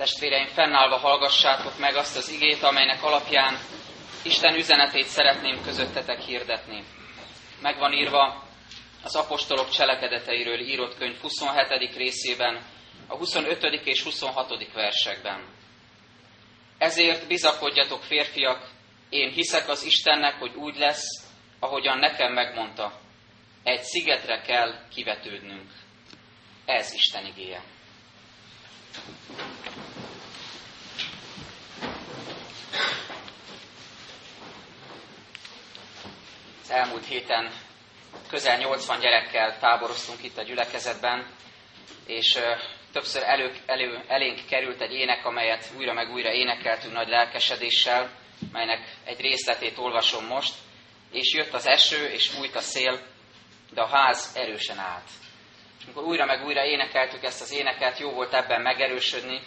Testvéreim, fennállva hallgassátok meg azt az igét, amelynek alapján Isten üzenetét szeretném közöttetek hirdetni. Megvan írva az apostolok cselekedeteiről írott könyv 27. részében, a 25. és 26. versekben. Ezért bizakodjatok, férfiak, én hiszek az Istennek, hogy úgy lesz, ahogyan nekem megmondta. Egy szigetre kell kivetődnünk. Ez Isten igéje. Elmúlt héten közel 80 gyerekkel táboroztunk itt a gyülekezetben, és többször elő, elő, elénk került egy ének, amelyet újra meg újra énekeltünk nagy lelkesedéssel, melynek egy részletét olvasom most. És jött az eső, és fújt a szél, de a ház erősen állt. És amikor újra meg újra énekeltük ezt az éneket, jó volt ebben megerősödni,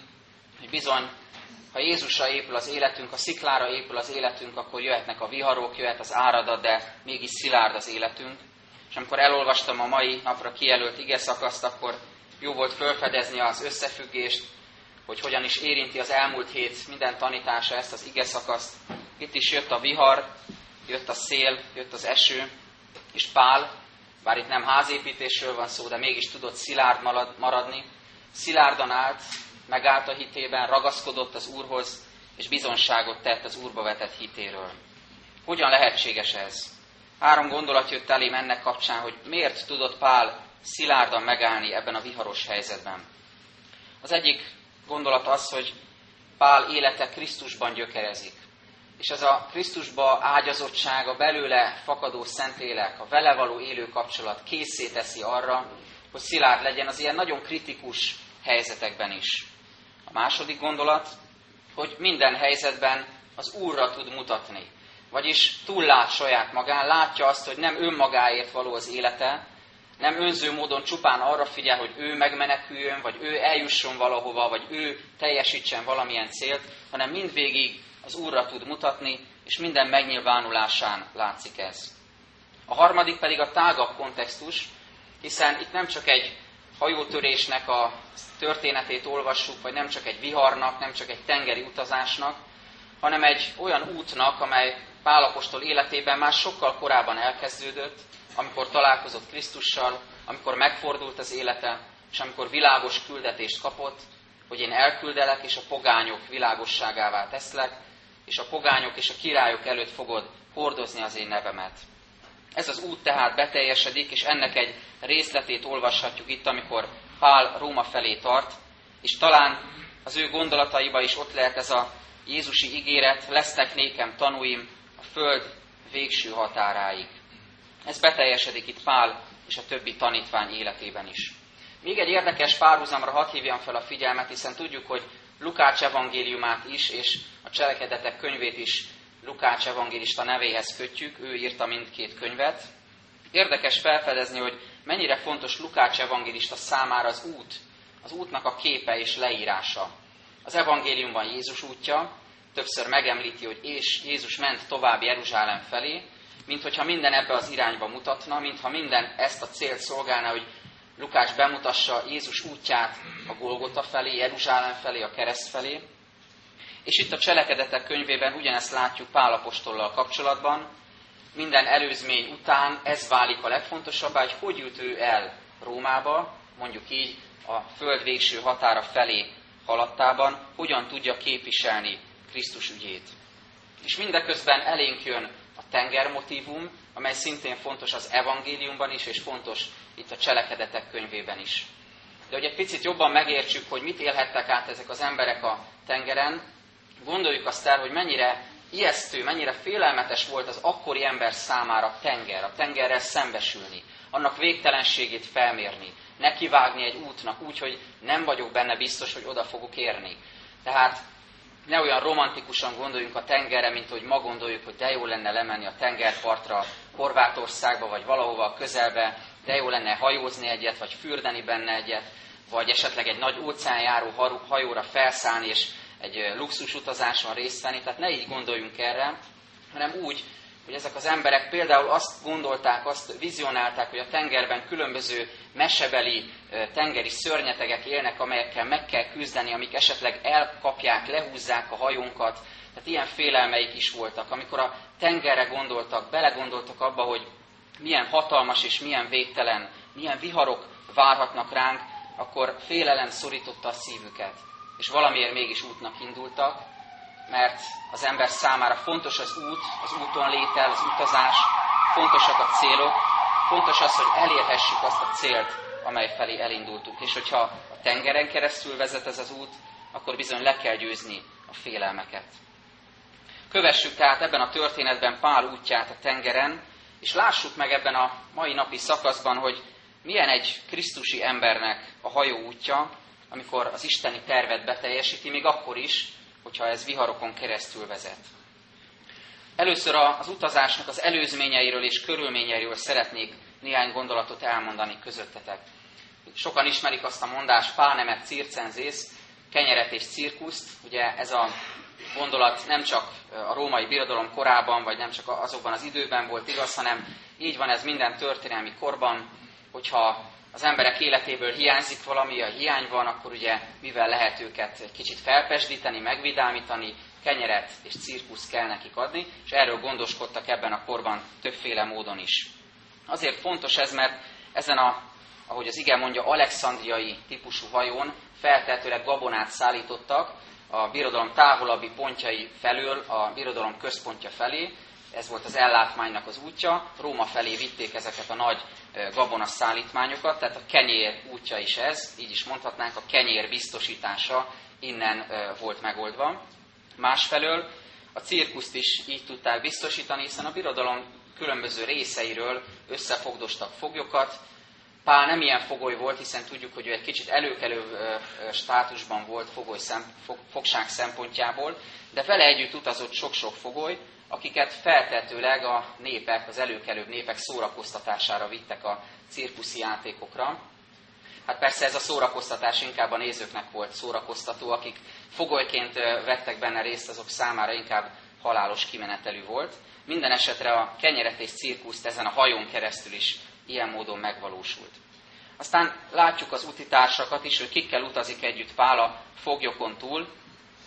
hogy bizony, ha Jézusra épül az életünk, ha sziklára épül az életünk, akkor jöhetnek a viharok, jöhet az áradat, de mégis szilárd az életünk. És amikor elolvastam a mai napra kijelölt ige szakaszt, akkor jó volt felfedezni az összefüggést, hogy hogyan is érinti az elmúlt hét minden tanítása ezt az ige szakaszt. Itt is jött a vihar, jött a szél, jött az eső, és Pál, bár itt nem házépítésről van szó, de mégis tudott szilárd maradni, szilárdan állt, megállt a hitében, ragaszkodott az Úrhoz, és bizonságot tett az Úrba vetett hitéről. Hogyan lehetséges ez? Három gondolat jött elém ennek kapcsán, hogy miért tudott Pál szilárdan megállni ebben a viharos helyzetben. Az egyik gondolat az, hogy Pál élete Krisztusban gyökerezik. És ez a Krisztusba ágyazottság, a belőle fakadó szentélek, a vele való élő kapcsolat készé teszi arra, hogy szilárd legyen az ilyen nagyon kritikus helyzetekben is. Második gondolat, hogy minden helyzetben az Úrra tud mutatni. Vagyis túllát saját magán, látja azt, hogy nem önmagáért való az élete, nem önző módon csupán arra figyel, hogy ő megmeneküljön, vagy ő eljusson valahova, vagy ő teljesítsen valamilyen célt, hanem mindvégig az Úrra tud mutatni, és minden megnyilvánulásán látszik ez. A harmadik pedig a tágabb kontextus, hiszen itt nem csak egy hajótörésnek a történetét olvassuk, vagy nem csak egy viharnak, nem csak egy tengeri utazásnak, hanem egy olyan útnak, amely Pálapostól életében már sokkal korábban elkezdődött, amikor találkozott Krisztussal, amikor megfordult az élete, és amikor világos küldetést kapott, hogy én elküldelek, és a pogányok világosságává teszlek, és a pogányok és a királyok előtt fogod hordozni az én nevemet. Ez az út tehát beteljesedik, és ennek egy részletét olvashatjuk itt, amikor Pál Róma felé tart, és talán az ő gondolataiba is ott lehet ez a Jézusi ígéret, lesznek nékem tanúim a föld végső határáig. Ez beteljesedik itt Pál és a többi tanítvány életében is. Még egy érdekes párhuzamra hadd hívjam fel a figyelmet, hiszen tudjuk, hogy Lukács evangéliumát is, és a cselekedetek könyvét is Lukács evangélista nevéhez kötjük, ő írta mindkét könyvet. Érdekes felfedezni, hogy mennyire fontos Lukács evangélista számára az út, az útnak a képe és leírása. Az evangéliumban Jézus útja, többször megemlíti, hogy és Jézus ment tovább Jeruzsálem felé, mint hogyha minden ebbe az irányba mutatna, mintha minden ezt a célt szolgálna, hogy Lukács bemutassa Jézus útját a Golgota felé, Jeruzsálem felé, a kereszt felé. És itt a cselekedetek könyvében ugyanezt látjuk Pálapostollal kapcsolatban. Minden előzmény után ez válik a legfontosabbá, hogy hogy jut ő el Rómába, mondjuk így a föld végső határa felé haladtában, hogyan tudja képviselni Krisztus ügyét. És mindeközben elénk jön a tengermotívum, amely szintén fontos az evangéliumban is, és fontos itt a cselekedetek könyvében is. De hogy egy picit jobban megértsük, hogy mit élhettek át ezek az emberek a tengeren, gondoljuk azt el, hogy mennyire ijesztő, mennyire félelmetes volt az akkori ember számára a tenger, a tengerrel szembesülni, annak végtelenségét felmérni, nekivágni egy útnak úgy, hogy nem vagyok benne biztos, hogy oda fogok érni. Tehát ne olyan romantikusan gondoljunk a tengerre, mint hogy ma gondoljuk, hogy de jó lenne lemenni a tengerpartra, Horvátországba, vagy valahova a közelbe, de jó lenne hajózni egyet, vagy fürdeni benne egyet, vagy esetleg egy nagy óceánjáró hajóra felszállni, és egy luxus utazáson részt venni. Tehát ne így gondoljunk erre, hanem úgy hogy ezek az emberek például azt gondolták, azt vizionálták, hogy a tengerben különböző mesebeli tengeri szörnyetegek élnek, amelyekkel meg kell küzdeni, amik esetleg elkapják, lehúzzák a hajónkat. Tehát ilyen félelmeik is voltak. Amikor a tengerre gondoltak, belegondoltak abba, hogy milyen hatalmas és milyen végtelen, milyen viharok várhatnak ránk, akkor félelem szorította a szívüket. És valamiért mégis útnak indultak, mert az ember számára fontos az út, az úton létel, az utazás, fontosak a célok, fontos az, hogy elérhessük azt a célt, amely felé elindultunk. És hogyha a tengeren keresztül vezet ez az út, akkor bizony le kell győzni a félelmeket. Kövessük tehát ebben a történetben Pál útját a tengeren, és lássuk meg ebben a mai napi szakaszban, hogy milyen egy krisztusi embernek a hajó útja, amikor az isteni tervet beteljesíti, még akkor is, hogyha ez viharokon keresztül vezet. Először az utazásnak az előzményeiről és körülményeiről szeretnék néhány gondolatot elmondani közöttetek. Sokan ismerik azt a mondást, pánemet circenzész, kenyeret és cirkuszt. Ugye ez a gondolat nem csak a római birodalom korában, vagy nem csak azokban az időben volt igaz, hanem így van ez minden történelmi korban, hogyha az emberek életéből hiányzik valami, a hiány van, akkor ugye mivel lehet őket egy kicsit felpesdíteni, megvidámítani, kenyeret és cirkusz kell nekik adni, és erről gondoskodtak ebben a korban többféle módon is. Azért fontos ez, mert ezen a, ahogy az igen mondja, alexandriai típusú hajón feltehetőleg gabonát szállítottak a birodalom távolabbi pontjai felől a birodalom központja felé, ez volt az ellátmánynak az útja, Róma felé vitték ezeket a nagy gabona szállítmányokat, tehát a kenyér útja is ez, így is mondhatnánk, a kenyér biztosítása innen volt megoldva. Másfelől a cirkuszt is így tudták biztosítani, hiszen a birodalom különböző részeiről összefogdostak foglyokat. Pál nem ilyen fogoly volt, hiszen tudjuk, hogy ő egy kicsit előkelő státusban volt fogoly szem, fogság szempontjából, de vele együtt utazott sok-sok fogoly, akiket feltetőleg a népek, az előkelőbb népek szórakoztatására vittek a cirkuszi játékokra. Hát persze ez a szórakoztatás inkább a nézőknek volt szórakoztató, akik fogolyként vettek benne részt, azok számára inkább halálos kimenetelű volt. Minden esetre a kenyeret és cirkuszt ezen a hajón keresztül is ilyen módon megvalósult. Aztán látjuk az utitársakat is, hogy kikkel utazik együtt Pál a foglyokon túl.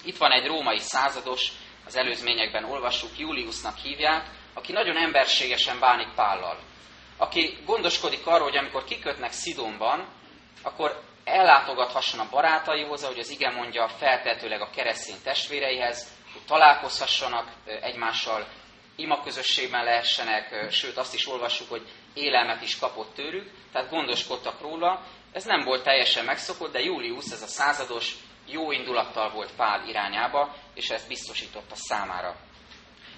Itt van egy római százados, az előzményekben olvassuk, Juliusnak hívják, aki nagyon emberségesen bánik Pállal. Aki gondoskodik arról, hogy amikor kikötnek Szidonban, akkor ellátogathasson a barátaihoz, ahogy az ige mondja, feltehetőleg a keresztény testvéreihez, hogy találkozhassanak egymással, ima közösségben lehessenek, sőt azt is olvassuk, hogy élelmet is kapott tőlük, tehát gondoskodtak róla. Ez nem volt teljesen megszokott, de Julius, ez a százados, jó indulattal volt Pál irányába, és ezt biztosította számára.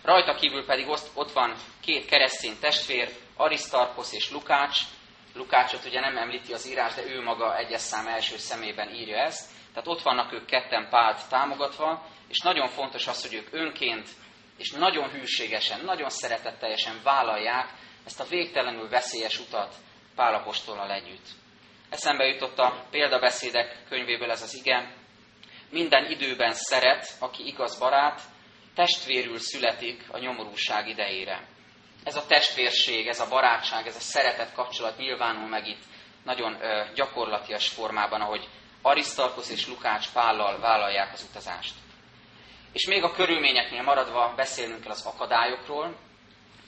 Rajta kívül pedig ott van két keresztény testvér, Arisztarkosz és Lukács. Lukácsot ugye nem említi az írás, de ő maga egyes szám első szemében írja ezt. Tehát ott vannak ők ketten Pált támogatva, és nagyon fontos az, hogy ők önként és nagyon hűségesen, nagyon szeretetteljesen vállalják ezt a végtelenül veszélyes utat Pálapostollal együtt. Eszembe jutott a példabeszédek könyvéből ez az ige, minden időben szeret, aki igaz barát, testvérül születik a nyomorúság idejére. Ez a testvérség, ez a barátság, ez a szeretet kapcsolat nyilvánul meg itt nagyon gyakorlatias formában, ahogy Arisztarkosz és Lukács Pállal vállalják az utazást. És még a körülményeknél maradva beszélnünk kell az akadályokról.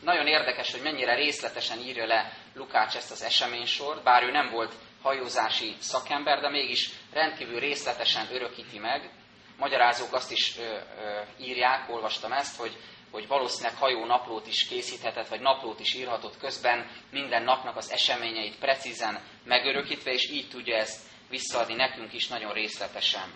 Nagyon érdekes, hogy mennyire részletesen írja le Lukács ezt az eseménysort, bár ő nem volt hajózási szakember, de mégis rendkívül részletesen örökíti meg. Magyarázók azt is ö, ö, írják, olvastam ezt, hogy, hogy valószínűleg hajó naplót is készíthetett, vagy naplót is írhatott közben, minden napnak az eseményeit precízen megörökítve, és így tudja ezt visszaadni nekünk is nagyon részletesen.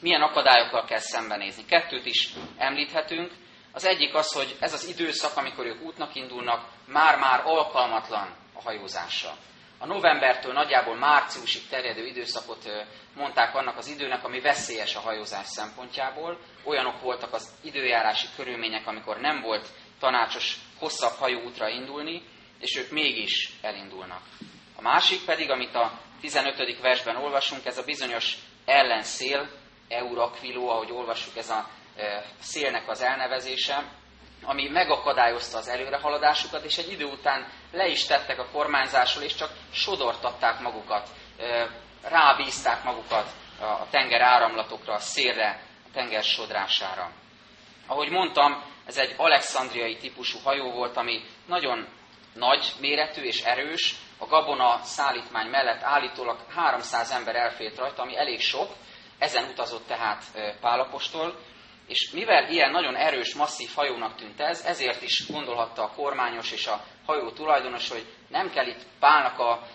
Milyen akadályokkal kell szembenézni? Kettőt is említhetünk. Az egyik az, hogy ez az időszak, amikor ők útnak indulnak, már-már alkalmatlan a hajózásra a novembertől nagyjából márciusig terjedő időszakot mondták annak az időnek, ami veszélyes a hajózás szempontjából. Olyanok voltak az időjárási körülmények, amikor nem volt tanácsos hosszabb hajóútra indulni, és ők mégis elindulnak. A másik pedig, amit a 15. versben olvasunk, ez a bizonyos ellenszél, Eurakviló, ahogy olvassuk, ez a szélnek az elnevezése, ami megakadályozta az előrehaladásukat, és egy idő után le is tettek a kormányzásról, és csak sodortatták magukat, rábízták magukat a tenger áramlatokra, a szélre, a tenger sodrására. Ahogy mondtam, ez egy alexandriai típusú hajó volt, ami nagyon nagy méretű és erős. A gabona szállítmány mellett állítólag 300 ember elfért rajta, ami elég sok. Ezen utazott tehát Pálapostól. És mivel ilyen nagyon erős, masszív hajónak tűnt ez, ezért is gondolhatta a kormányos és a hajó tulajdonos, hogy nem kell itt Pálnak a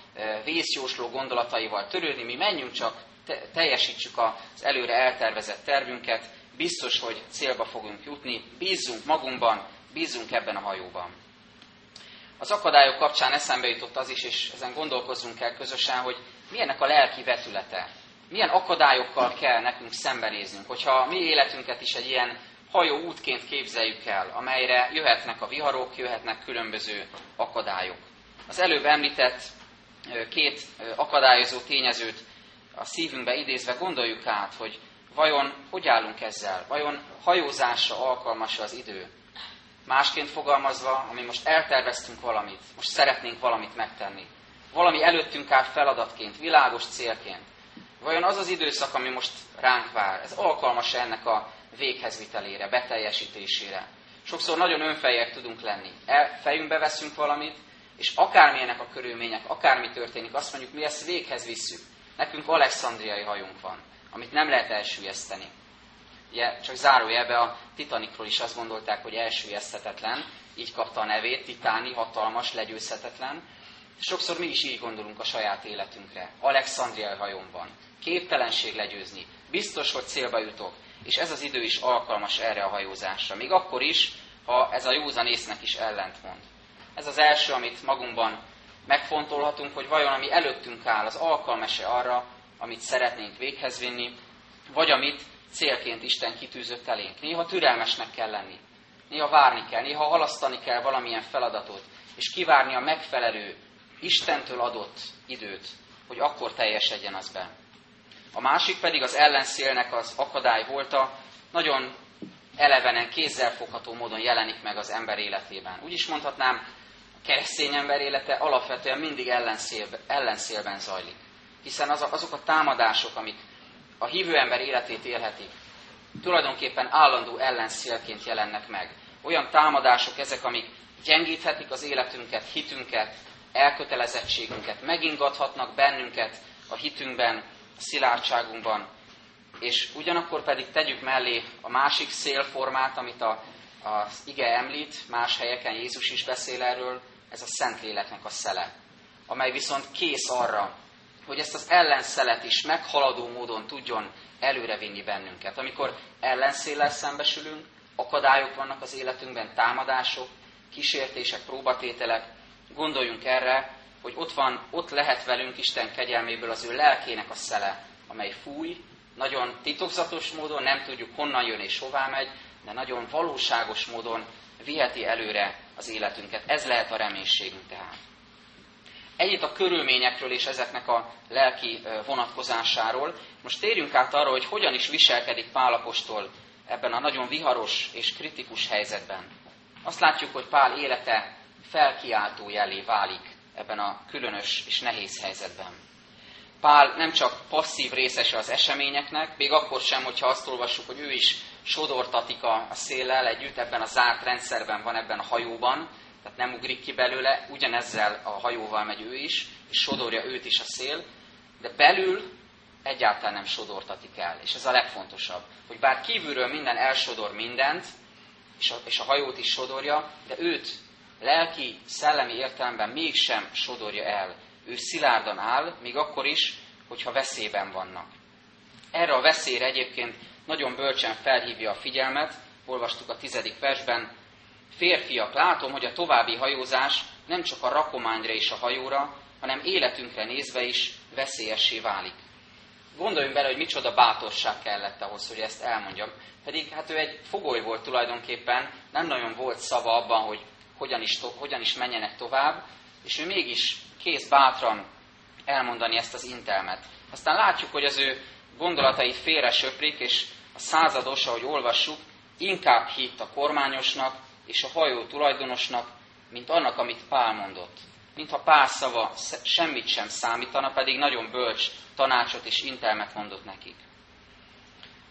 vészjósló gondolataival törődni, mi menjünk csak, teljesítsük az előre eltervezett tervünket, biztos, hogy célba fogunk jutni, bízzunk magunkban, bízzunk ebben a hajóban. Az akadályok kapcsán eszembe jutott az is, és ezen gondolkozzunk el közösen, hogy milyennek a lelki vetülete. Milyen akadályokkal kell nekünk szembenéznünk, hogyha mi életünket is egy ilyen hajó útként képzeljük el, amelyre jöhetnek a viharok, jöhetnek különböző akadályok. Az előbb említett két akadályozó tényezőt a szívünkbe idézve gondoljuk át, hogy vajon hogy állunk ezzel? Vajon hajózásra alkalmas az idő? Másként fogalmazva, ami most elterveztünk valamit, most szeretnénk valamit megtenni. Valami előttünk áll feladatként, világos célként. Vajon az az időszak, ami most ránk vár, ez alkalmas ennek a véghezvitelére, beteljesítésére? Sokszor nagyon önfejek tudunk lenni. El, fejünkbe veszünk valamit, és akármilyenek a körülmények, akármi történik, azt mondjuk, mi ezt véghez visszük. Nekünk alexandriai hajunk van, amit nem lehet elsüllyeszteni. Ugye, csak zárójelbe a Titanicról is azt gondolták, hogy elsüllyeszthetetlen, így kapta a nevét, titáni, hatalmas, legyőzhetetlen. Sokszor mi is így gondolunk a saját életünkre. Alexandriai van. Képtelenség legyőzni. Biztos, hogy célba jutok. És ez az idő is alkalmas erre a hajózásra. Még akkor is, ha ez a józan észnek is ellentmond. Ez az első, amit magunkban megfontolhatunk, hogy vajon ami előttünk áll, az alkalmas-e arra, amit szeretnénk véghez vinni, vagy amit célként Isten kitűzött elénk. Néha türelmesnek kell lenni, néha várni kell, néha halasztani kell valamilyen feladatot, és kivárni a megfelelő, Istentől adott időt, hogy akkor teljesedjen az be. A másik pedig az ellenszélnek az akadály volta, nagyon elevenen, kézzelfogható módon jelenik meg az ember életében. Úgy is mondhatnám, a keresztény ember élete alapvetően mindig ellenszélben, zajlik. Hiszen azok a támadások, amik a hívő ember életét élhetik, tulajdonképpen állandó ellenszélként jelennek meg. Olyan támadások ezek, amik gyengíthetik az életünket, hitünket, elkötelezettségünket, megingathatnak bennünket a hitünkben, a szilárdságunkban, és ugyanakkor pedig tegyük mellé a másik szélformát, amit a, az ige említ, más helyeken Jézus is beszél erről, ez a Szentléleknek a szele, amely viszont kész arra, hogy ezt az ellenszelet is meghaladó módon tudjon előrevinni bennünket. Amikor ellenszéllel szembesülünk, akadályok vannak az életünkben, támadások, kísértések, próbatételek, gondoljunk erre, hogy ott van, ott lehet velünk Isten kegyelméből az ő lelkének a szele, amely fúj, nagyon titokzatos módon, nem tudjuk honnan jön és hová megy, de nagyon valóságos módon viheti előre az életünket. Ez lehet a reménységünk tehát. Egyet a körülményekről és ezeknek a lelki vonatkozásáról. Most térjünk át arra, hogy hogyan is viselkedik Pálapostól ebben a nagyon viharos és kritikus helyzetben. Azt látjuk, hogy Pál élete felkiáltó jelé válik ebben a különös és nehéz helyzetben. Pál nem csak passzív részese az eseményeknek, még akkor sem, hogyha azt olvassuk, hogy ő is sodortatik a, széllel együtt, ebben a zárt rendszerben van, ebben a hajóban, tehát nem ugrik ki belőle, ugyanezzel a hajóval megy ő is, és sodorja őt is a szél, de belül egyáltalán nem sodortatik el. És ez a legfontosabb, hogy bár kívülről minden elsodor mindent, és a, és a hajót is sodorja, de őt lelki, szellemi értelemben mégsem sodorja el. Ő szilárdan áll, még akkor is, hogyha veszélyben vannak. Erre a veszélyre egyébként nagyon bölcsen felhívja a figyelmet, olvastuk a tizedik versben, Férfiak, látom, hogy a további hajózás nem csak a rakományra és a hajóra, hanem életünkre nézve is veszélyessé válik. Gondoljunk bele, hogy micsoda bátorság kellett ahhoz, hogy ezt elmondjam. Pedig hát ő egy fogoly volt tulajdonképpen, nem nagyon volt szava abban, hogy hogyan is, hogyan is menjenek tovább, és ő mégis kész bátran elmondani ezt az intelmet. Aztán látjuk, hogy az ő gondolatai félre söprik, és a százados, ahogy olvassuk, inkább hitt a kormányosnak, és a hajó tulajdonosnak, mint annak, amit Pál mondott. Mintha Pál szava semmit sem számítana, pedig nagyon bölcs tanácsot és intelmet mondott nekik.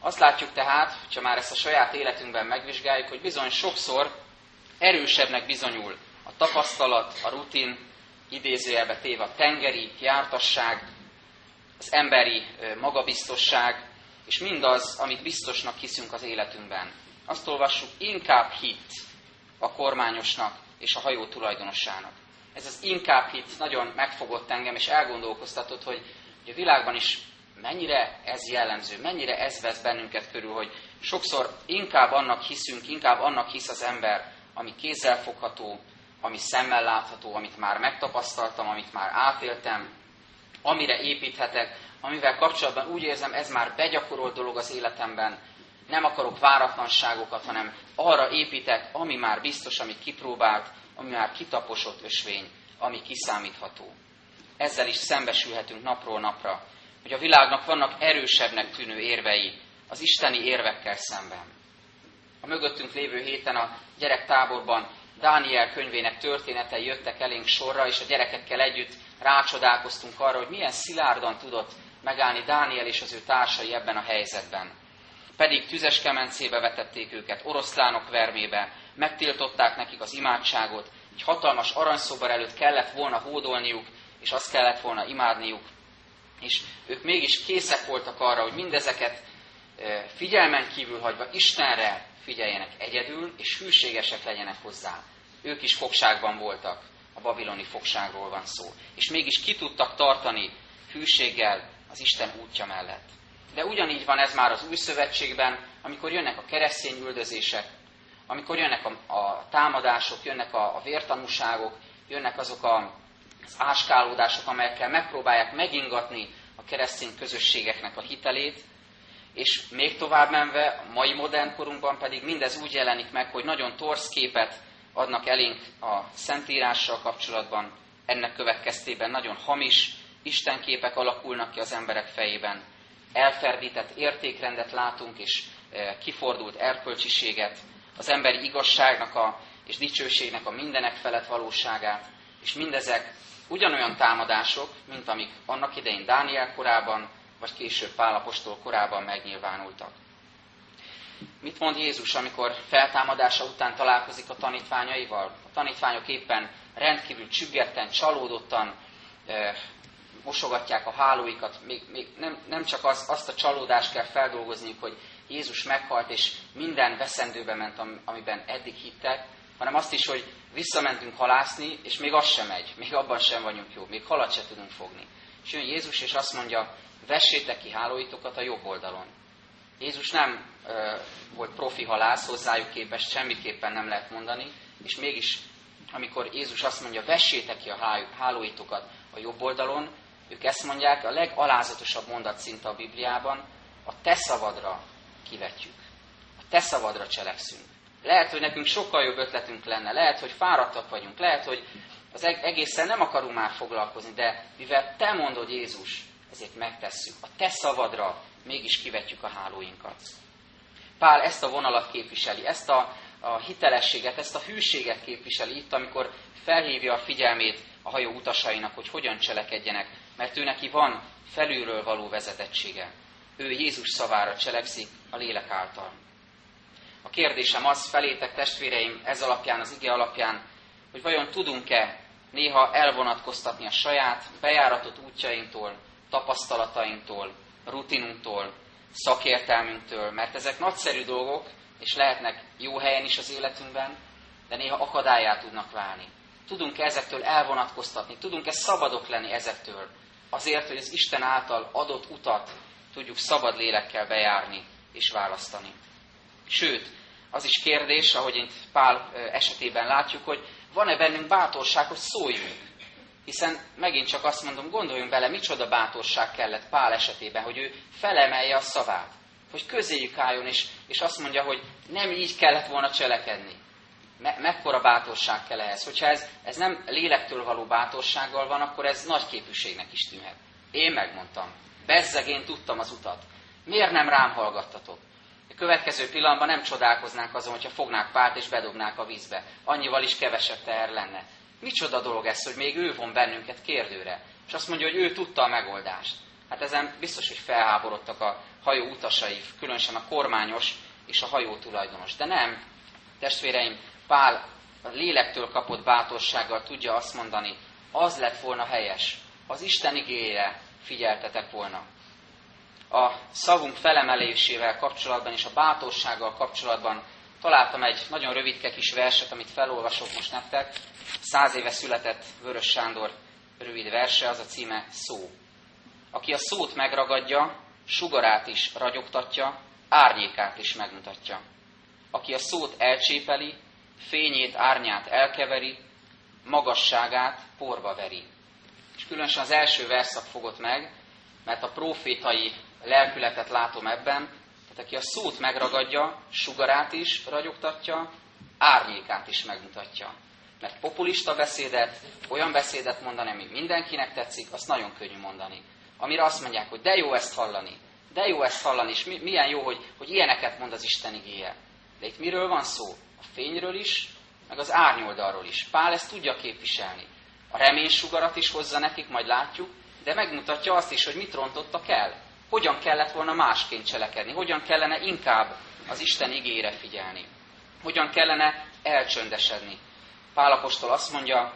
Azt látjuk tehát, ha már ezt a saját életünkben megvizsgáljuk, hogy bizony sokszor erősebbnek bizonyul a tapasztalat, a rutin, idézőjelbe téve a tengeri jártasság, az emberi magabiztosság, és mindaz, amit biztosnak hiszünk az életünkben. Azt olvassuk, inkább hit a kormányosnak és a hajó tulajdonosának. Ez az inkább hit nagyon megfogott engem, és elgondolkoztatott, hogy, a világban is mennyire ez jellemző, mennyire ez vesz bennünket körül, hogy sokszor inkább annak hiszünk, inkább annak hisz az ember, ami kézzelfogható, ami szemmel látható, amit már megtapasztaltam, amit már átéltem, amire építhetek, amivel kapcsolatban úgy érzem, ez már begyakorolt dolog az életemben, nem akarok váratlanságokat, hanem arra építek, ami már biztos, amit kipróbált, ami már kitaposott ösvény, ami kiszámítható. Ezzel is szembesülhetünk napról napra, hogy a világnak vannak erősebbnek tűnő érvei az isteni érvekkel szemben. A mögöttünk lévő héten a gyerektáborban Dániel könyvének történetei jöttek elénk sorra, és a gyerekekkel együtt rácsodálkoztunk arra, hogy milyen szilárdan tudott megállni Dániel és az ő társai ebben a helyzetben. Pedig tüzes kemencébe vetették őket, oroszlánok vermébe, megtiltották nekik az imádságot, egy hatalmas aranyszobar előtt kellett volna hódolniuk, és azt kellett volna imádniuk, és ők mégis készek voltak arra, hogy mindezeket figyelmen kívül hagyva Istenre figyeljenek egyedül, és hűségesek legyenek hozzá. Ők is fogságban voltak, a babiloni fogságról van szó. És mégis ki tudtak tartani hűséggel az Isten útja mellett. De ugyanígy van ez már az új szövetségben, amikor jönnek a keresztény üldözések, amikor jönnek a, a támadások, jönnek a, a vértanúságok, jönnek azok a, az áskálódások, amelyekkel megpróbálják megingatni a keresztény közösségeknek a hitelét, és még tovább menve, a mai modern korunkban pedig mindez úgy jelenik meg, hogy nagyon torsz képet adnak elénk a Szentírással kapcsolatban, ennek következtében nagyon hamis istenképek alakulnak ki az emberek fejében, elferdített értékrendet látunk, és e, kifordult erkölcsiséget, az emberi igazságnak a, és dicsőségnek a mindenek felett valóságát, és mindezek ugyanolyan támadások, mint amik annak idején Dániel korában, vagy később Pálapostól korában megnyilvánultak. Mit mond Jézus, amikor feltámadása után találkozik a tanítványaival? A tanítványok éppen rendkívül csüggetten, csalódottan e, mosogatják a hálóikat. Még, még nem, nem csak az, azt a csalódást kell feldolgozniuk, hogy Jézus meghalt, és minden veszendőbe ment, amiben eddig hittek, hanem azt is, hogy visszamentünk halászni, és még az sem megy, még abban sem vagyunk jó, még halat se tudunk fogni. És jön Jézus, és azt mondja, vessétek ki hálóitokat a jobb oldalon. Jézus nem ö, volt profi halász, hozzájuk képest semmiképpen nem lehet mondani, és mégis, amikor Jézus azt mondja, vessétek ki a hálóitokat a jobb oldalon, ők ezt mondják, a legalázatosabb mondat szinte a Bibliában, a te szavadra kivetjük. A te szavadra cselekszünk. Lehet, hogy nekünk sokkal jobb ötletünk lenne, lehet, hogy fáradtak vagyunk, lehet, hogy az egészen nem akarunk már foglalkozni, de mivel te mondod Jézus, ezért megtesszük. A te szavadra mégis kivetjük a hálóinkat. Pál ezt a vonalat képviseli, ezt a, a hitelességet, ezt a hűséget képviseli itt, amikor felhívja a figyelmét a hajó utasainak, hogy hogyan cselekedjenek, mert ő neki van felülről való vezetettsége. Ő Jézus szavára cselekszik a lélek által. A kérdésem az felétek, testvéreim, ez alapján, az ige alapján, hogy vajon tudunk-e néha elvonatkoztatni a saját bejáratott útjainktól, tapasztalatainktól, rutinunktól, szakértelmünktől, mert ezek nagyszerű dolgok, és lehetnek jó helyen is az életünkben, de néha akadályá tudnak válni. Tudunk-e ezektől elvonatkoztatni? Tudunk-e szabadok lenni ezektől? Azért, hogy az Isten által adott utat tudjuk szabad lélekkel bejárni és választani. Sőt, az is kérdés, ahogy itt Pál esetében látjuk, hogy van-e bennünk bátorság, hogy szóljunk. Hiszen megint csak azt mondom, gondoljunk bele, micsoda bátorság kellett Pál esetében, hogy ő felemelje a szavát. Hogy közéjük álljon, és, és azt mondja, hogy nem így kellett volna cselekedni. Me, mekkora bátorság kell ehhez? Hogyha ez, ez nem lélektől való bátorsággal van, akkor ez nagy képűségnek is tűnhet. Én megmondtam. Bezzeg én tudtam az utat. Miért nem rám hallgattatok? A következő pillanatban nem csodálkoznánk azon, hogyha fognák párt és bedobnák a vízbe. Annyival is kevesebb teher lenne. Micsoda dolog ez, hogy még ő von bennünket kérdőre. És azt mondja, hogy ő tudta a megoldást. Hát ezen biztos, hogy felháborodtak a hajó utasai, különösen a kormányos és a hajó tulajdonos. De nem, testvéreim, Pál a lélektől kapott bátorsággal tudja azt mondani, az lett volna helyes, az Isten igényére figyeltetek volna. A szavunk felemelésével kapcsolatban és a bátorsággal kapcsolatban találtam egy nagyon rövidke kis verset, amit felolvasok most nektek. Száz éve született Vörös Sándor rövid verse, az a címe Szó. Aki a szót megragadja, sugarát is ragyogtatja, árnyékát is megmutatja. Aki a szót elcsépeli, fényét, árnyát elkeveri, magasságát porba veri. És különösen az első verszak fogott meg, mert a profétai lelkületet látom ebben, tehát aki a szót megragadja, sugarát is ragyogtatja, árnyékát is megmutatja. Mert populista beszédet, olyan beszédet mondani, ami mindenkinek tetszik, azt nagyon könnyű mondani. Amire azt mondják, hogy de jó ezt hallani, de jó ezt hallani, és milyen jó, hogy, hogy ilyeneket mond az Isten igéje. De itt miről van szó? A fényről is, meg az árnyoldalról is. Pál ezt tudja képviselni. A reménysugarat is hozza nekik, majd látjuk, de megmutatja azt is, hogy mit rontottak el. Hogyan kellett volna másként cselekedni, hogyan kellene inkább az Isten igére figyelni. Hogyan kellene elcsöndesedni. Pálapostól azt mondja,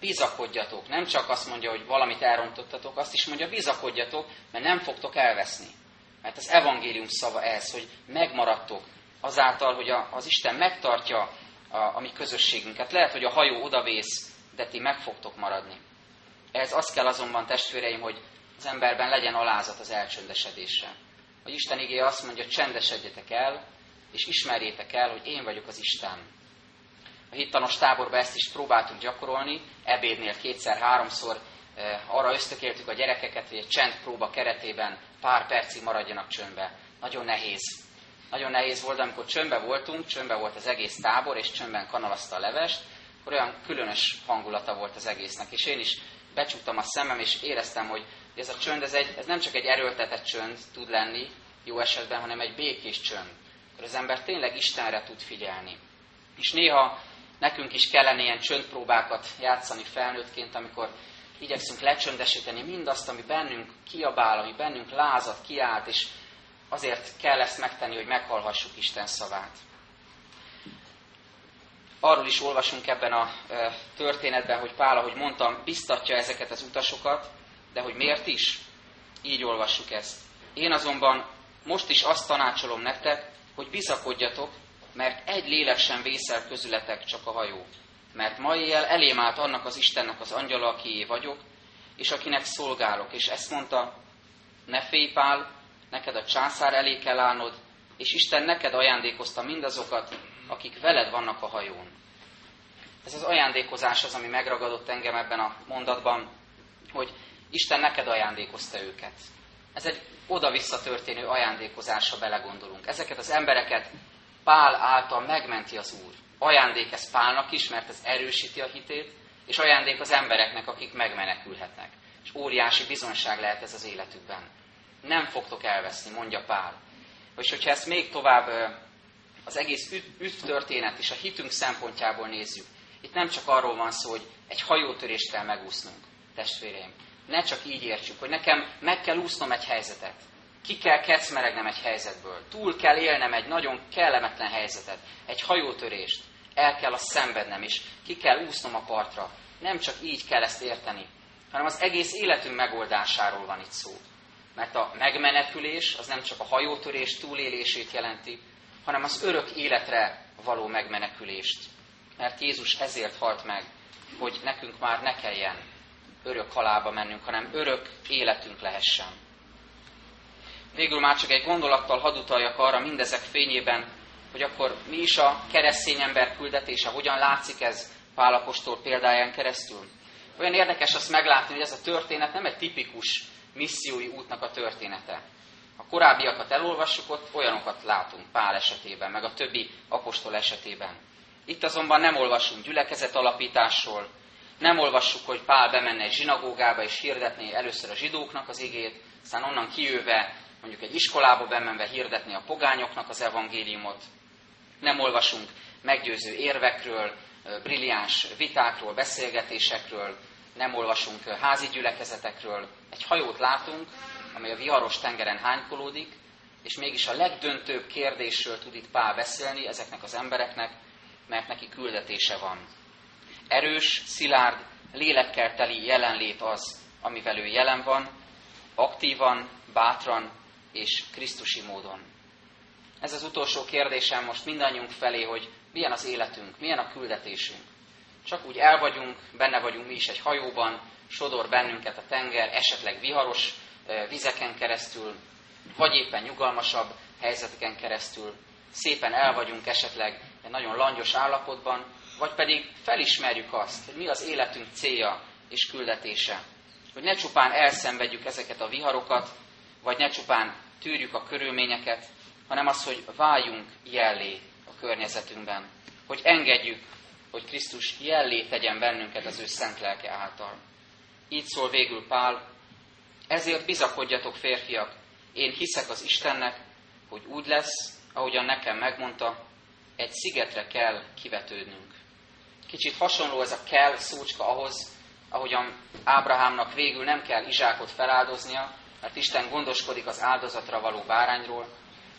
bizakodjatok. Nem csak azt mondja, hogy valamit elrontottatok, azt is mondja, bizakodjatok, mert nem fogtok elveszni. Mert az evangélium szava ez, hogy megmaradtok azáltal, hogy az Isten megtartja a, a mi közösségünket. Lehet, hogy a hajó odavész, de ti meg fogtok maradni. Ez azt kell azonban, testvéreim, hogy az emberben legyen alázat az elcsöndesedésre. Hogy Isten igéje azt mondja, csendesedjetek el, és ismerjétek el, hogy én vagyok az Isten. A hittanos táborban ezt is próbáltuk gyakorolni, ebédnél kétszer-háromszor eh, arra ösztökéltük a gyerekeket, hogy egy csendpróba keretében pár percig maradjanak csöndbe. Nagyon nehéz. Nagyon nehéz volt, amikor csöndbe voltunk, csöndbe volt az egész tábor, és csöndben kanalazta a levest, akkor olyan különös hangulata volt az egésznek. És én is becsuktam a szemem, és éreztem, hogy ez a csönd, ez, egy, ez nem csak egy erőltetett csönd tud lenni jó esetben, hanem egy békés csönd. Akkor az ember tényleg Istenre tud figyelni. És néha nekünk is kellene ilyen csöndpróbákat játszani felnőttként, amikor igyekszünk lecsöndesíteni mindazt, ami bennünk kiabál, ami bennünk lázat, kiált, és azért kell ezt megtenni, hogy meghallhassuk Isten szavát. Arról is olvasunk ebben a történetben, hogy Pál, ahogy mondtam, biztatja ezeket az utasokat, de hogy miért is? Így olvassuk ezt. Én azonban most is azt tanácsolom nektek, hogy bizakodjatok, mert egy lélek sem vészel közületek, csak a hajó. Mert ma éjjel elém állt annak az Istennek az angyala, akié vagyok, és akinek szolgálok. És ezt mondta, ne félj Pál, neked a császár elé kell állnod, és Isten neked ajándékozta mindazokat, akik veled vannak a hajón. Ez az ajándékozás az, ami megragadott engem ebben a mondatban, hogy Isten neked ajándékozta őket. Ez egy oda-vissza történő ajándékozásra belegondolunk. Ezeket az embereket Pál által megmenti az Úr. Ajándék ez Pálnak is, mert ez erősíti a hitét, és ajándék az embereknek, akik megmenekülhetnek. És óriási bizonság lehet ez az életükben. Nem fogtok elveszni, mondja Pál. És hogyha ezt még tovább az egész üt történet és a hitünk szempontjából nézzük, itt nem csak arról van szó, hogy egy hajótörést kell megúsznunk, testvéreim. Ne csak így értsük, hogy nekem meg kell úsznom egy helyzetet. Ki kell kecmeregnem egy helyzetből. Túl kell élnem egy nagyon kellemetlen helyzetet. Egy hajótörést. El kell a szenvednem, és ki kell úsznom a partra. Nem csak így kell ezt érteni, hanem az egész életünk megoldásáról van itt szó. Mert a megmenekülés az nem csak a hajótörés túlélését jelenti, hanem az örök életre való megmenekülést. Mert Jézus ezért halt meg, hogy nekünk már ne kelljen örök halálba mennünk, hanem örök életünk lehessen. Végül már csak egy gondolattal hadd utaljak arra mindezek fényében, hogy akkor mi is a keresztény ember küldetése, hogyan látszik ez Pálapostól példáján keresztül. Olyan érdekes azt meglátni, hogy ez a történet nem egy tipikus missziói útnak a története. A korábbiakat elolvassuk, ott olyanokat látunk Pál esetében, meg a többi apostol esetében. Itt azonban nem olvasunk gyülekezet alapításról, nem olvassuk, hogy Pál bemenne egy zsinagógába és hirdetné először a zsidóknak az igét, aztán onnan kijöve mondjuk egy iskolába bemenve hirdetni a pogányoknak az evangéliumot, nem olvasunk meggyőző érvekről, brilliáns vitákról, beszélgetésekről, nem olvasunk házi gyülekezetekről. Egy hajót látunk, amely a viharos tengeren hánykolódik, és mégis a legdöntőbb kérdésről tud itt Pál beszélni ezeknek az embereknek, mert neki küldetése van. Erős, szilárd, lélekkel teli jelenlét az, amivel ő jelen van, aktívan, bátran és krisztusi módon. Ez az utolsó kérdésem most mindannyiunk felé, hogy milyen az életünk, milyen a küldetésünk. Csak úgy el vagyunk, benne vagyunk mi is egy hajóban, sodor bennünket a tenger, esetleg viharos vizeken keresztül, vagy éppen nyugalmasabb helyzeteken keresztül, szépen el vagyunk esetleg egy nagyon langyos állapotban, vagy pedig felismerjük azt, hogy mi az életünk célja és küldetése. Hogy ne csupán elszenvedjük ezeket a viharokat, vagy ne csupán tűrjük a körülményeket, hanem az, hogy váljunk jellé a környezetünkben. Hogy engedjük, hogy Krisztus jellé tegyen bennünket az ő szent lelke által. Így szól végül Pál, ezért bizakodjatok férfiak, én hiszek az Istennek, hogy úgy lesz, ahogyan nekem megmondta, egy szigetre kell kivetődnünk. Kicsit hasonló ez a kell szócska ahhoz, ahogyan Ábrahámnak végül nem kell Izsákot feláldoznia, mert Isten gondoskodik az áldozatra való bárányról.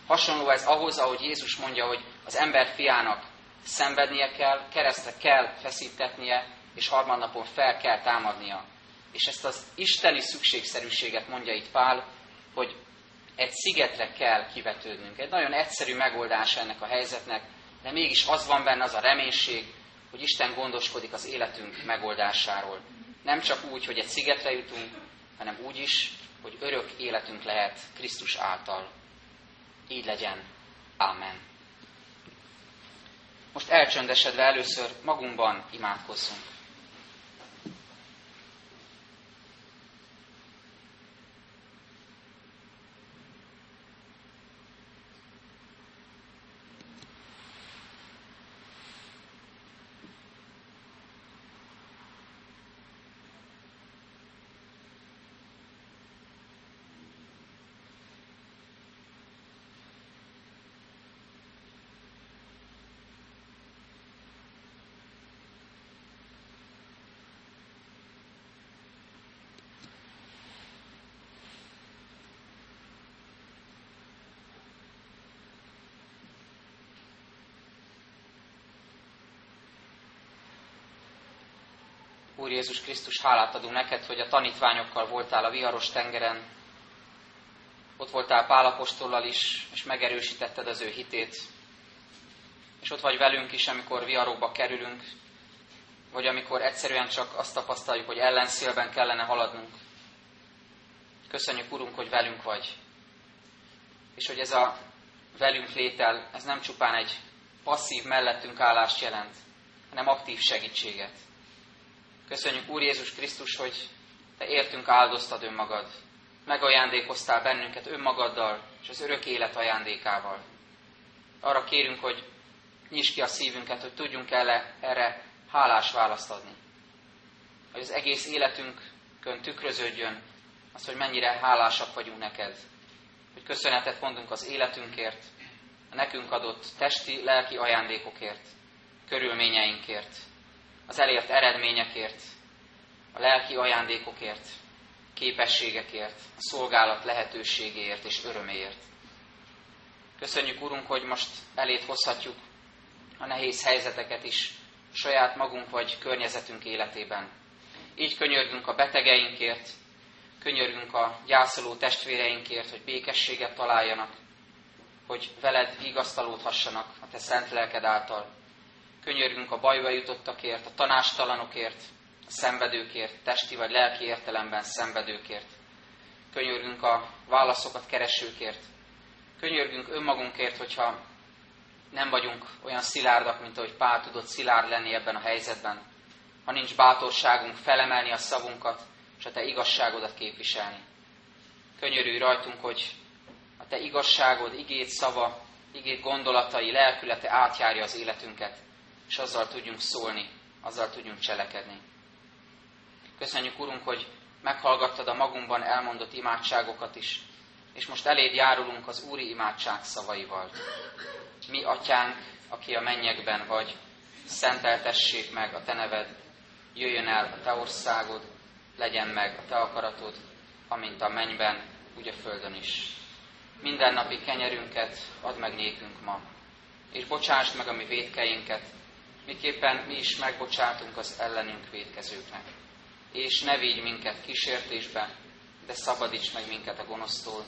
Hasonló ez ahhoz, ahogy Jézus mondja, hogy az ember fiának szenvednie kell, keresztre kell feszítetnie, és harmadnapon fel kell támadnia. És ezt az isteni szükségszerűséget mondja itt Pál, hogy egy szigetre kell kivetődnünk. Egy nagyon egyszerű megoldás ennek a helyzetnek, de mégis az van benne az a reménység, hogy Isten gondoskodik az életünk megoldásáról. Nem csak úgy, hogy egy szigetre jutunk, hanem úgy is, hogy örök életünk lehet Krisztus által. Így legyen. Amen. Most elcsöndesedve először magunkban imádkozzunk. Úr Jézus Krisztus, hálát adunk neked, hogy a tanítványokkal voltál a viharos tengeren. Ott voltál Pálapostollal is, és megerősítetted az ő hitét. És ott vagy velünk is, amikor viharokba kerülünk, vagy amikor egyszerűen csak azt tapasztaljuk, hogy ellenszélben kellene haladnunk. Köszönjük, Urunk, hogy velünk vagy. És hogy ez a velünk létel, ez nem csupán egy passzív mellettünk állást jelent, hanem aktív segítséget. Köszönjük Úr Jézus Krisztus, hogy Te értünk áldoztad önmagad. Megajándékoztál bennünket önmagaddal és az örök élet ajándékával. Arra kérünk, hogy nyisd ki a szívünket, hogy tudjunk el erre hálás választ adni. Hogy az egész életünkön tükröződjön az, hogy mennyire hálásak vagyunk neked. Hogy köszönetet mondunk az életünkért, a nekünk adott testi, lelki ajándékokért, körülményeinkért, az elért eredményekért, a lelki ajándékokért, képességekért, a szolgálat lehetőségéért és öröméért. Köszönjük, Urunk, hogy most elét hozhatjuk a nehéz helyzeteket is saját magunk vagy környezetünk életében. Így könyörgünk a betegeinkért, könyörgünk a gyászoló testvéreinkért, hogy békességet találjanak, hogy veled vigasztalódhassanak a te szent lelked által. Könyörgünk a bajba jutottakért, a tanástalanokért, a szenvedőkért, testi vagy lelki értelemben szenvedőkért. Könyörgünk a válaszokat keresőkért. Könyörgünk önmagunkért, hogyha nem vagyunk olyan szilárdak, mint ahogy Pál tudott szilárd lenni ebben a helyzetben. Ha nincs bátorságunk felemelni a szavunkat, és a Te igazságodat képviselni. Könyörülj rajtunk, hogy a Te igazságod, igét szava, igét gondolatai, lelkülete átjárja az életünket, és azzal tudjunk szólni, azzal tudjunk cselekedni. Köszönjük, Urunk, hogy meghallgattad a magunkban elmondott imádságokat is, És most eléd járulunk az Úri imádság szavaival. Mi, Atyánk, aki a mennyekben vagy, szenteltessék meg a Te neved, jöjjön el a Te országod, legyen meg a Te akaratod, amint a mennyben, úgy a földön is. Minden napi kenyerünket add meg nékünk ma, és bocsásd meg a mi védkeinket, miképpen mi is megbocsátunk az ellenünk védkezőknek. És ne vigy minket kísértésbe, de szabadíts meg minket a gonosztól,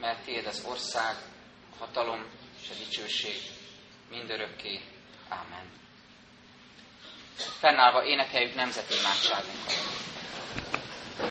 mert Tiéd az ország, a hatalom és a dicsőség mindörökké. Ámen. Fennállva énekeljük nemzeti imádságunkat.